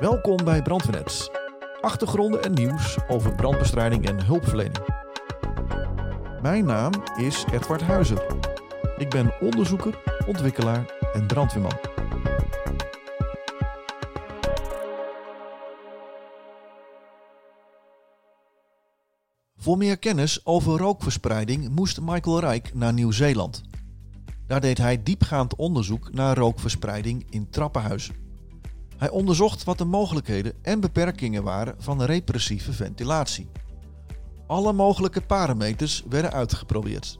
Welkom bij Brandweernet. Achtergronden en nieuws over brandbestrijding en hulpverlening. Mijn naam is Edward Huizer. Ik ben onderzoeker, ontwikkelaar en brandweerman. Voor meer kennis over rookverspreiding moest Michael Rijk naar Nieuw-Zeeland. Daar deed hij diepgaand onderzoek naar rookverspreiding in trappenhuizen. Hij onderzocht wat de mogelijkheden en beperkingen waren van repressieve ventilatie. Alle mogelijke parameters werden uitgeprobeerd.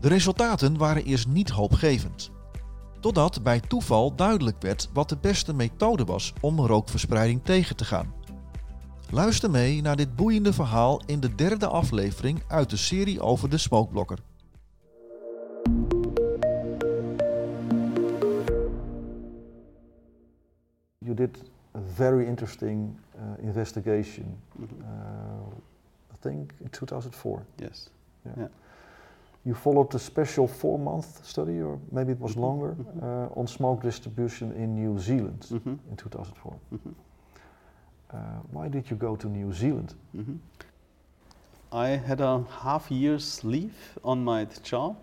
De resultaten waren eerst niet hoopgevend. Totdat bij toeval duidelijk werd wat de beste methode was om rookverspreiding tegen te gaan. Luister mee naar dit boeiende verhaal in de derde aflevering uit de serie over de smokeblokker. Did a very interesting uh, investigation, Mhm. uh, I think in 2004. Yes. Yeah. You followed a special four month study, or maybe it was Mhm, longer, mhm. uh, on smoke distribution in New Zealand Mhm. in 2004. Mhm. Uh, why did you go to New Zealand? Mhm. I had a half year's leave on my job.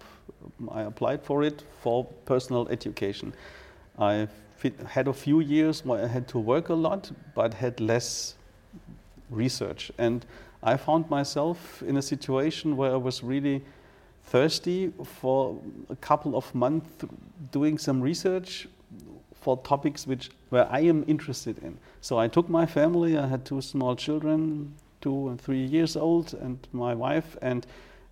I applied for it for personal education. I fit- had a few years where I had to work a lot, but had less research. And I found myself in a situation where I was really thirsty for a couple of months doing some research for topics which where I am interested in. So I took my family. I had two small children, two and three years old, and my wife, and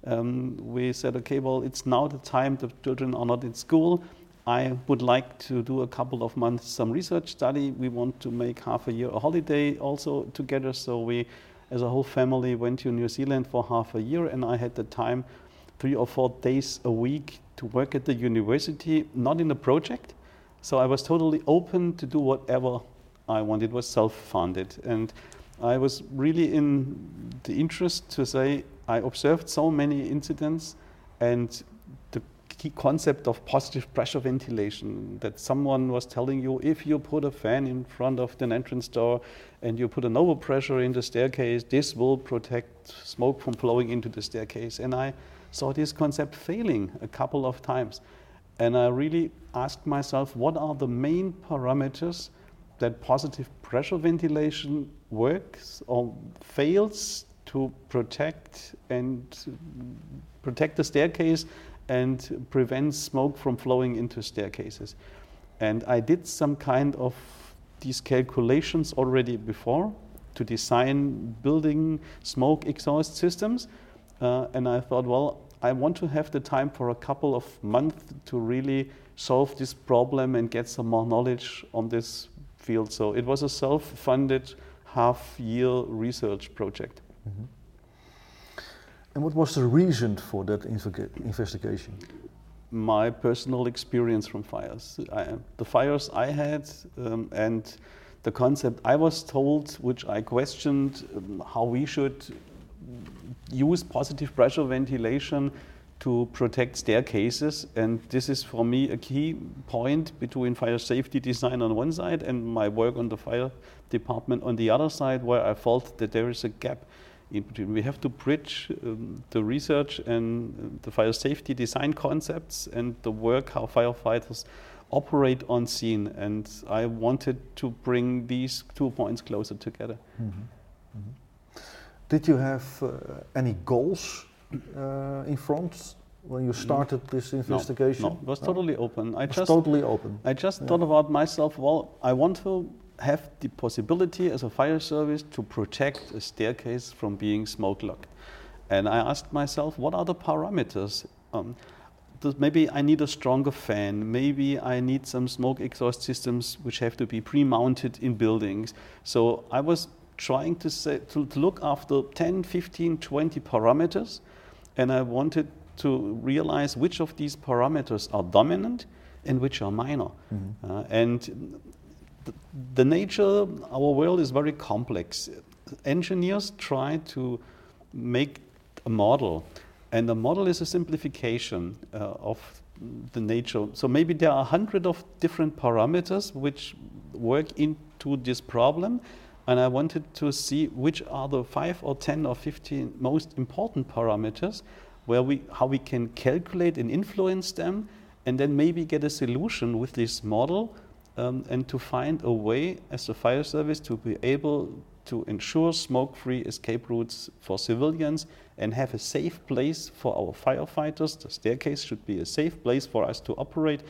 um, we said, okay, well, it's now the time. The children are not in school. I would like to do a couple of months some research study. We want to make half a year a holiday also together. So we, as a whole family, went to New Zealand for half a year, and I had the time, three or four days a week, to work at the university, not in a project. So I was totally open to do whatever I wanted. It was self-funded, and I was really in the interest to say I observed so many incidents, and key concept of positive pressure ventilation that someone was telling you if you put a fan in front of the entrance door and you put an overpressure in the staircase, this will protect smoke from flowing into the staircase. And I saw this concept failing a couple of times. And I really asked myself, what are the main parameters that positive pressure ventilation works or fails to protect and protect the staircase and prevent smoke from flowing into staircases. And I did some kind of these calculations already before to design building smoke exhaust systems. Uh, and I thought, well, I want to have the time for a couple of months to really solve this problem and get some more knowledge on this field. So it was a self funded half year research project. And what was the reason for that investiga- investigation? My personal experience from fires. I, the fires I had um, and the concept I was told, which I questioned, um, how we should use positive pressure ventilation to protect staircases. And this is for me a key point between fire safety design on one side and my work on the fire department on the other side, where I felt that there is a gap in between. We have to bridge um, the research and uh, the fire safety design concepts and the work how firefighters operate on scene. And I wanted to bring these two points closer together. Did you have uh, any goals uh, in front when you started this investigation? No, no. it was totally open. I It was just totally open. I just Yeah. thought about myself, well, I want to have the possibility as a fire service to protect a staircase from being smoke locked. And I asked myself, what are the parameters? Um, maybe I need a stronger fan. Maybe I need some smoke exhaust systems which have to be pre mounted in buildings. So I was trying to, say, to, to look after 10, 15, 20 parameters, and I wanted to realize which of these parameters are dominant and which are minor. Uh, and the, nature, our world is very complex. Engineers try to make a model, and the model is a simplification uh, of the nature. So maybe there are a hundred of different parameters which work into this problem and I wanted to see which are the five or 10 or 15 most important parameters where we, how we can calculate and influence them and then maybe get a solution with this model um, and to find a way as a fire service to be able to ensure smoke-free escape routes for civilians and have a safe place for our firefighters. The staircase should be a safe place for us to operate.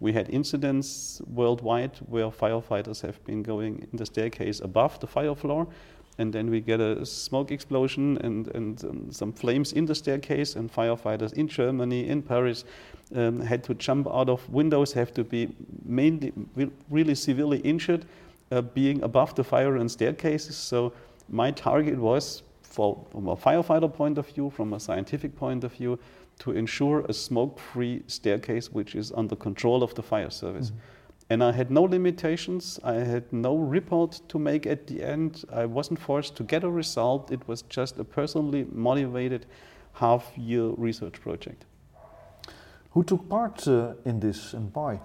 We had incidents worldwide where firefighters have been going in the staircase above the fire floor and then we get a smoke explosion and, and um, some flames in the staircase and firefighters in Germany, in Paris, um, had to jump out of windows, have to be mainly really severely injured, uh, being above the fire and staircases. So my target was, for, from a firefighter point of view, from a scientific point of view, to ensure a smoke-free staircase which is under control of the fire service. Mm-hmm. And I had no limitations. I had no report to make at the end. I wasn't forced to get a result. It was just a personally motivated half-year research project. Who took part uh, in this and why?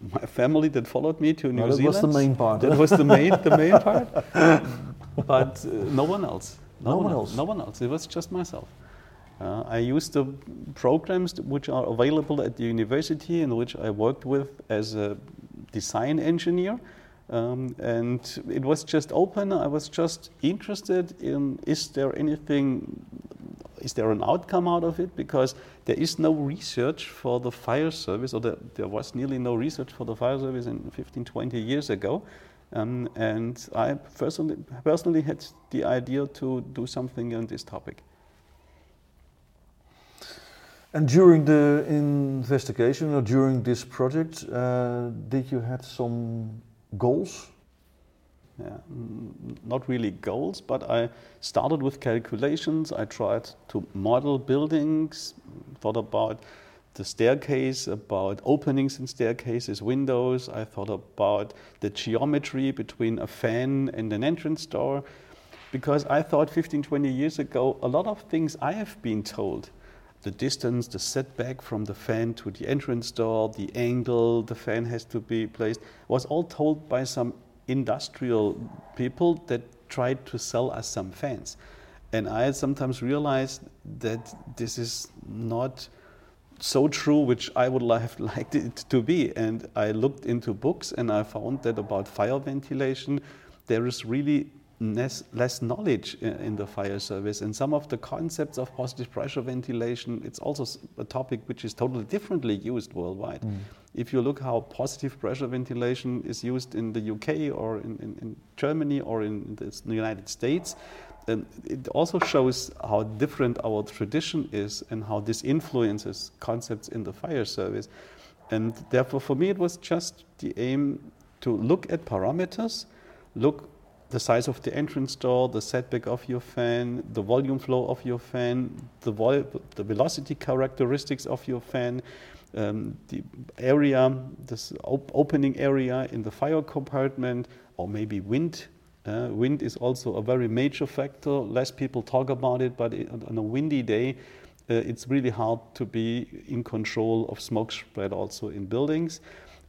My family that followed me to New no, that Zealand. That was the main part. That was the main, the main part. But uh, no one else. No, no one, else. else. No one else. It was just myself. Uh, I used the programs which are available at the university in which I worked with as a design engineer. Um, and it was just open. I was just interested in is there anything is there an outcome out of it? Because there is no research for the fire service, or the, there was nearly no research for the fire service in 15, 20 years ago. Um, and I personally, personally had the idea to do something on this topic. And during the investigation or during this project, uh, did you have some goals yeah, not really goals, but I started with calculations. I tried to model buildings, thought about the staircase, about openings in staircases, windows. I thought about the geometry between a fan and an entrance door. Because I thought 15, 20 years ago, a lot of things I have been told the distance, the setback from the fan to the entrance door, the angle the fan has to be placed, was all told by some industrial people that tried to sell us some fans. And I sometimes realized that this is not so true, which I would have liked it to be. And I looked into books and I found that about fire ventilation, there is really less, less knowledge in the fire service. And some of the concepts of positive pressure ventilation, it's also a topic which is totally differently used worldwide. Mm. If you look how positive pressure ventilation is used in the UK or in, in, in Germany or in the United States, then it also shows how different our tradition is and how this influences concepts in the fire service. And therefore, for me, it was just the aim to look at parameters, look the size of the entrance door, the setback of your fan, the volume flow of your fan, the, vol the velocity characteristics of your fan, um, the area, this op opening area in the fire compartment, or maybe wind. Uh, wind is also a very major factor. Less people talk about it, but it, on a windy day, uh, it's really hard to be in control of smoke spread also in buildings.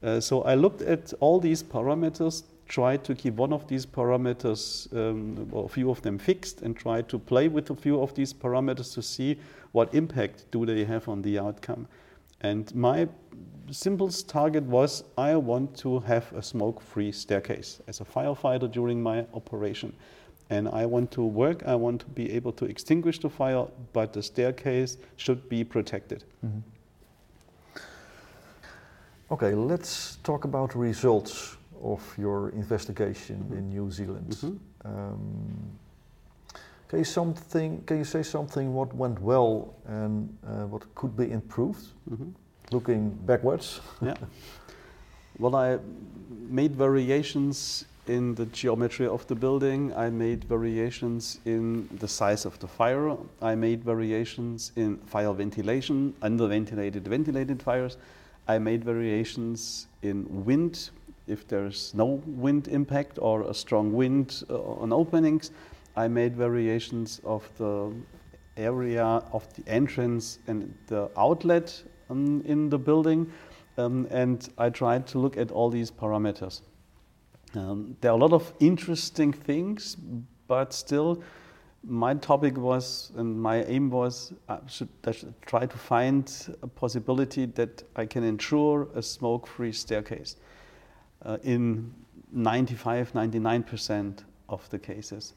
Uh, so I looked at all these parameters try to keep one of these parameters, um, or a few of them fixed, and try to play with a few of these parameters to see what impact do they have on the outcome. And my simplest target was I want to have a smoke-free staircase as a firefighter during my operation. And I want to work, I want to be able to extinguish the fire, but the staircase should be protected. Mm -hmm. Okay, let's talk about results of your investigation mm -hmm. in New Zealand. Mm -hmm. um, can you something? Can you say something what went well and uh, what could be improved? Mm -hmm. Looking backwards. yeah. Well, I made variations in the geometry of the building. I made variations in the size of the fire. I made variations in fire ventilation, underventilated, ventilated fires. I made variations in wind if there's no wind impact or a strong wind uh, on openings, I made variations of the area of the entrance and the outlet um, in the building. Um, and I tried to look at all these parameters. Um, there are a lot of interesting things, but still, my topic was and my aim was I should, I should try to find a possibility that I can ensure a smoke free staircase uh, in 95 99% of the cases.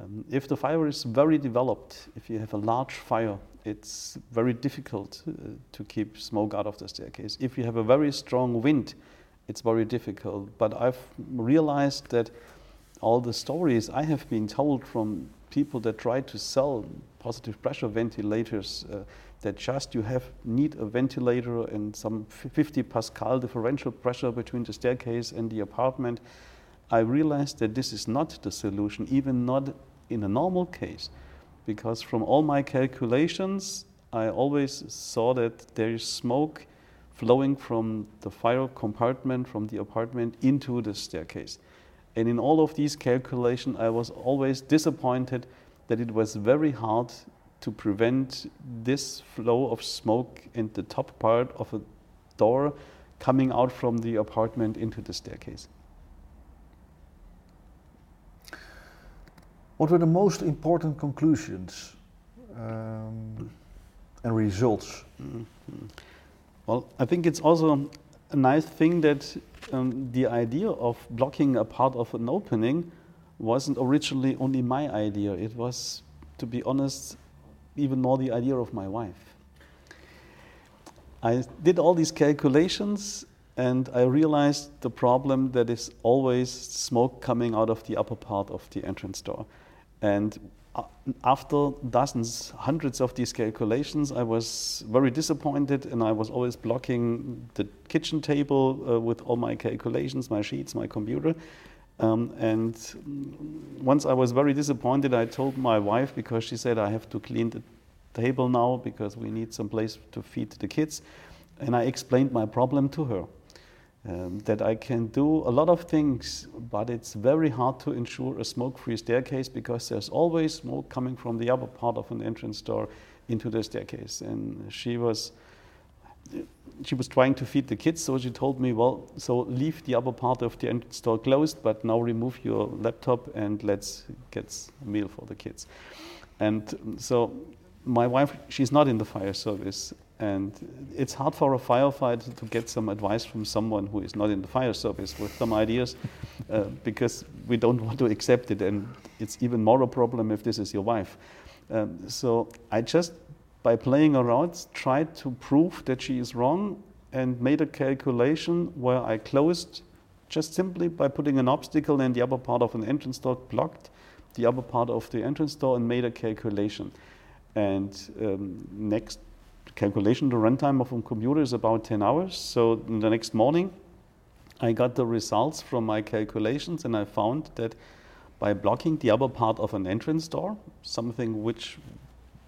Um, if the fire is very developed, if you have a large fire, it's very difficult uh, to keep smoke out of the staircase. If you have a very strong wind, it's very difficult. But I've realized that all the stories I have been told from people that try to sell positive pressure ventilators uh, that just you have need a ventilator and some 50 pascal differential pressure between the staircase and the apartment i realized that this is not the solution even not in a normal case. Because from all my calculations i always saw that there is smoke flowing from the fire compartment from the apartment into the staircase and in all of these calculations, I was always disappointed that it was very hard to prevent this flow of smoke in the top part of a door coming out from the apartment into the staircase. What were the most important conclusions um, and results? Mm -hmm. Well, I think it's also a nice thing that um, the idea of blocking a part of an opening wasn't originally only my idea. It was, to be honest, even more the idea of my wife. I did all these calculations and I realized the problem that is always smoke coming out of the upper part of the entrance door. And after dozens, hundreds of these calculations, I was very disappointed and I was always blocking the kitchen table uh, with all my calculations, my sheets, my computer. Um, and once I was very disappointed, I told my wife because she said I have to clean the table now because we need some place to feed the kids. And I explained my problem to her um, that I can do a lot of things, but it's very hard to ensure a smoke-free staircase because there's always smoke coming from the upper part of an entrance door into the staircase. And she was she was trying to feed the kids, so she told me, well, so leave the upper part of the entrance door closed, but now remove your laptop and let's get a meal for the kids. And so my wife, she's not in the fire service, and it's hard for a firefighter to get some advice from someone who is not in the fire service with some ideas uh, because we don't want to accept it. And it's even more a problem if this is your wife. Um, so I just, by playing around, tried to prove that she is wrong and made a calculation where I closed just simply by putting an obstacle in the upper part of an entrance door, blocked the upper part of the entrance door, and made a calculation. And um, next calculation, the runtime of a computer is about 10 hours. So the next morning, I got the results from my calculations, and I found that by blocking the upper part of an entrance door, something which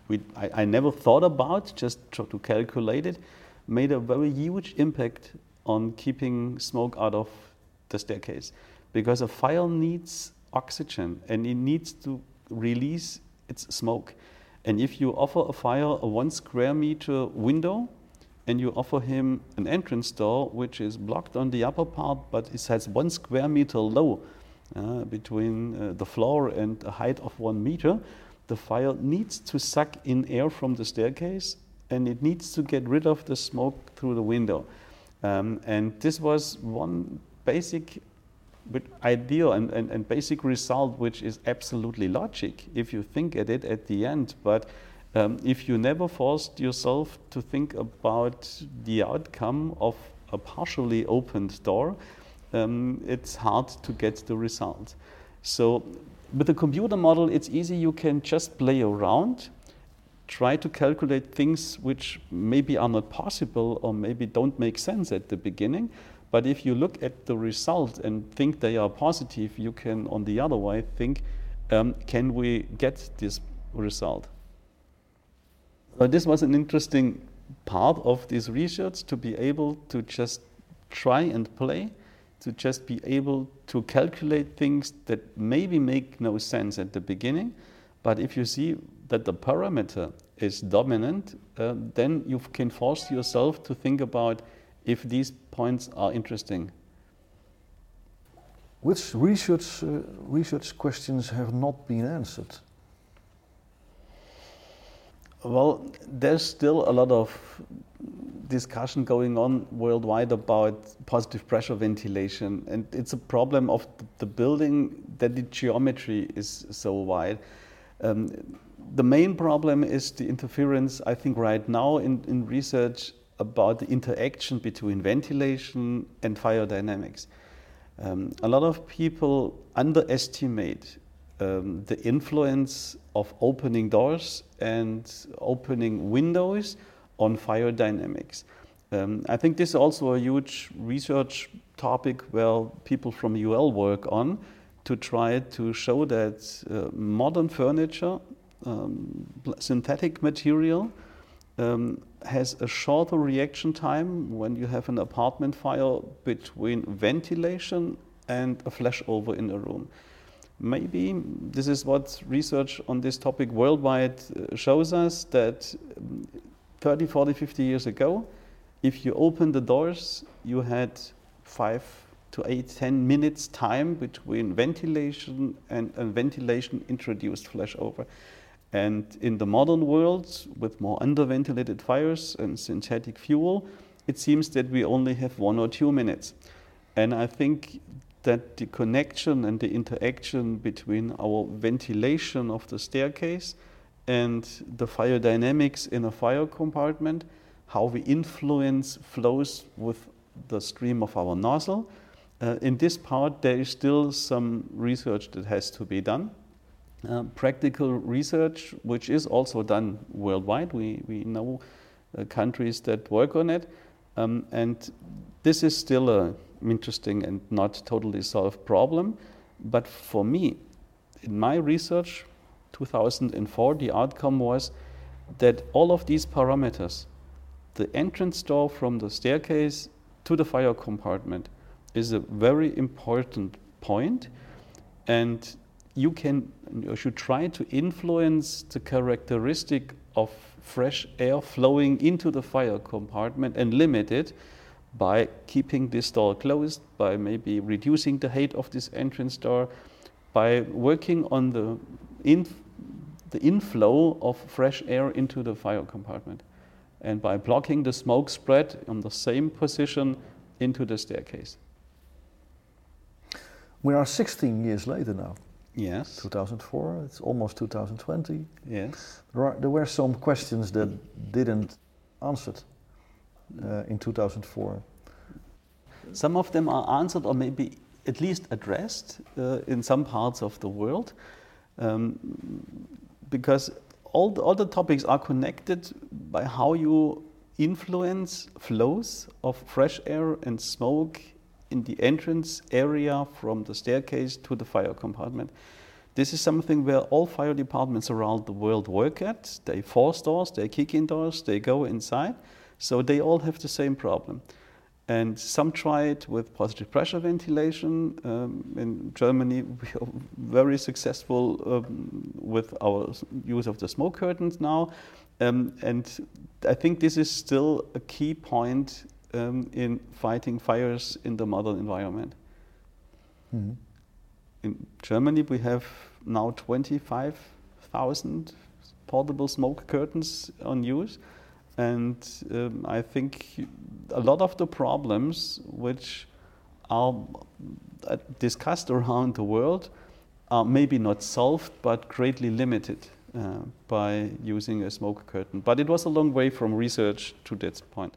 we, I, I never thought about, just to calculate it, made a very huge impact on keeping smoke out of the staircase. Because a fire needs oxygen and it needs to release its smoke. And if you offer a fire a one square meter window, and you offer him an entrance door which is blocked on the upper part, but it has one square meter low uh, between uh, the floor and a height of one meter, the fire needs to suck in air from the staircase and it needs to get rid of the smoke through the window. Um, and this was one basic idea and, and, and, basic result, which is absolutely logic if you think at it at the end. But um, if you never forced yourself to think about the outcome of a partially opened door, um, it's hard to get the result. So with a computer model, it's easy. You can just play around, try to calculate things which maybe are not possible or maybe don't make sense at the beginning but if you look at the result and think they are positive, you can, on the other way, think, um, can we get this result? But this was an interesting part of this research to be able to just try and play, to just be able to calculate things that maybe make no sense at the beginning. But if you see that the parameter is dominant, uh, then you can force yourself to think about if these points are interesting. Which research, uh, research questions have not been answered? Well, there's still a lot of discussion going on worldwide about positive pressure ventilation, and it's a problem of the building that the geometry is so wide. Um, the main problem is the interference, I think, right now in, in research about the interaction between ventilation and fire dynamics. Um, a lot of people underestimate um, the influence of opening doors and opening windows on fire dynamics. Um, I think this is also a huge research topic where people from UL work on to try to show that uh, modern furniture, um, synthetic material, um, has a shorter reaction time when you have an apartment fire between ventilation and a flashover in a room. Maybe this is what research on this topic worldwide uh, shows us that um, 30, 40, 50 years ago, if you opened the doors, you had five to eight, 10 minutes time between ventilation and, and ventilation introduced flashover. And in the modern world, with more underventilated fires and synthetic fuel, it seems that we only have one or two minutes. And I think that the connection and the interaction between our ventilation of the staircase and the fire dynamics in a fire compartment, how we influence flows with the stream of our nozzle. Uh, in this part, there is still some research that has to be done. Uh, practical research, which is also done worldwide. We, we know uh, countries that work on it. Um, and this is still a interesting and not totally solved problem. But for me, in my research, 2004, the outcome was that all of these parameters, the entrance door from the staircase to the fire compartment, is a very important point, and you can you should try to influence the characteristic of fresh air flowing into the fire compartment and limit it by keeping this door closed, by maybe reducing the height of this entrance door, by working on the, in, the inflow of fresh air into the fire compartment, and by blocking the smoke spread on the same position into the staircase. We are 16 years later now. Yes. 2004, it's almost 2020. Yes. There, are, there were some questions that didn't answered uh, in 2004. Some of them are answered or maybe at least addressed uh, in some parts of the world um, because all the, all the topics are connected by how you influence flows of fresh air and smoke in the entrance area from the staircase to the fire compartment. This is something where all fire departments around the world work at. They force doors, they kick in doors, they go inside. So they all have the same problem. And some try it with positive pressure ventilation. Um, in Germany, we are very successful um, with our use of the smoke curtains now. Um, and I think this is still a key point um, in fighting fires in the modern environment. Mm-hmm. In Germany, we have now 25,000 portable smoke curtains on use. And um, I think a lot of the problems which are uh, discussed around the world are maybe not solved, but greatly limited uh, by using a smoke curtain. But it was a long way from research to that point.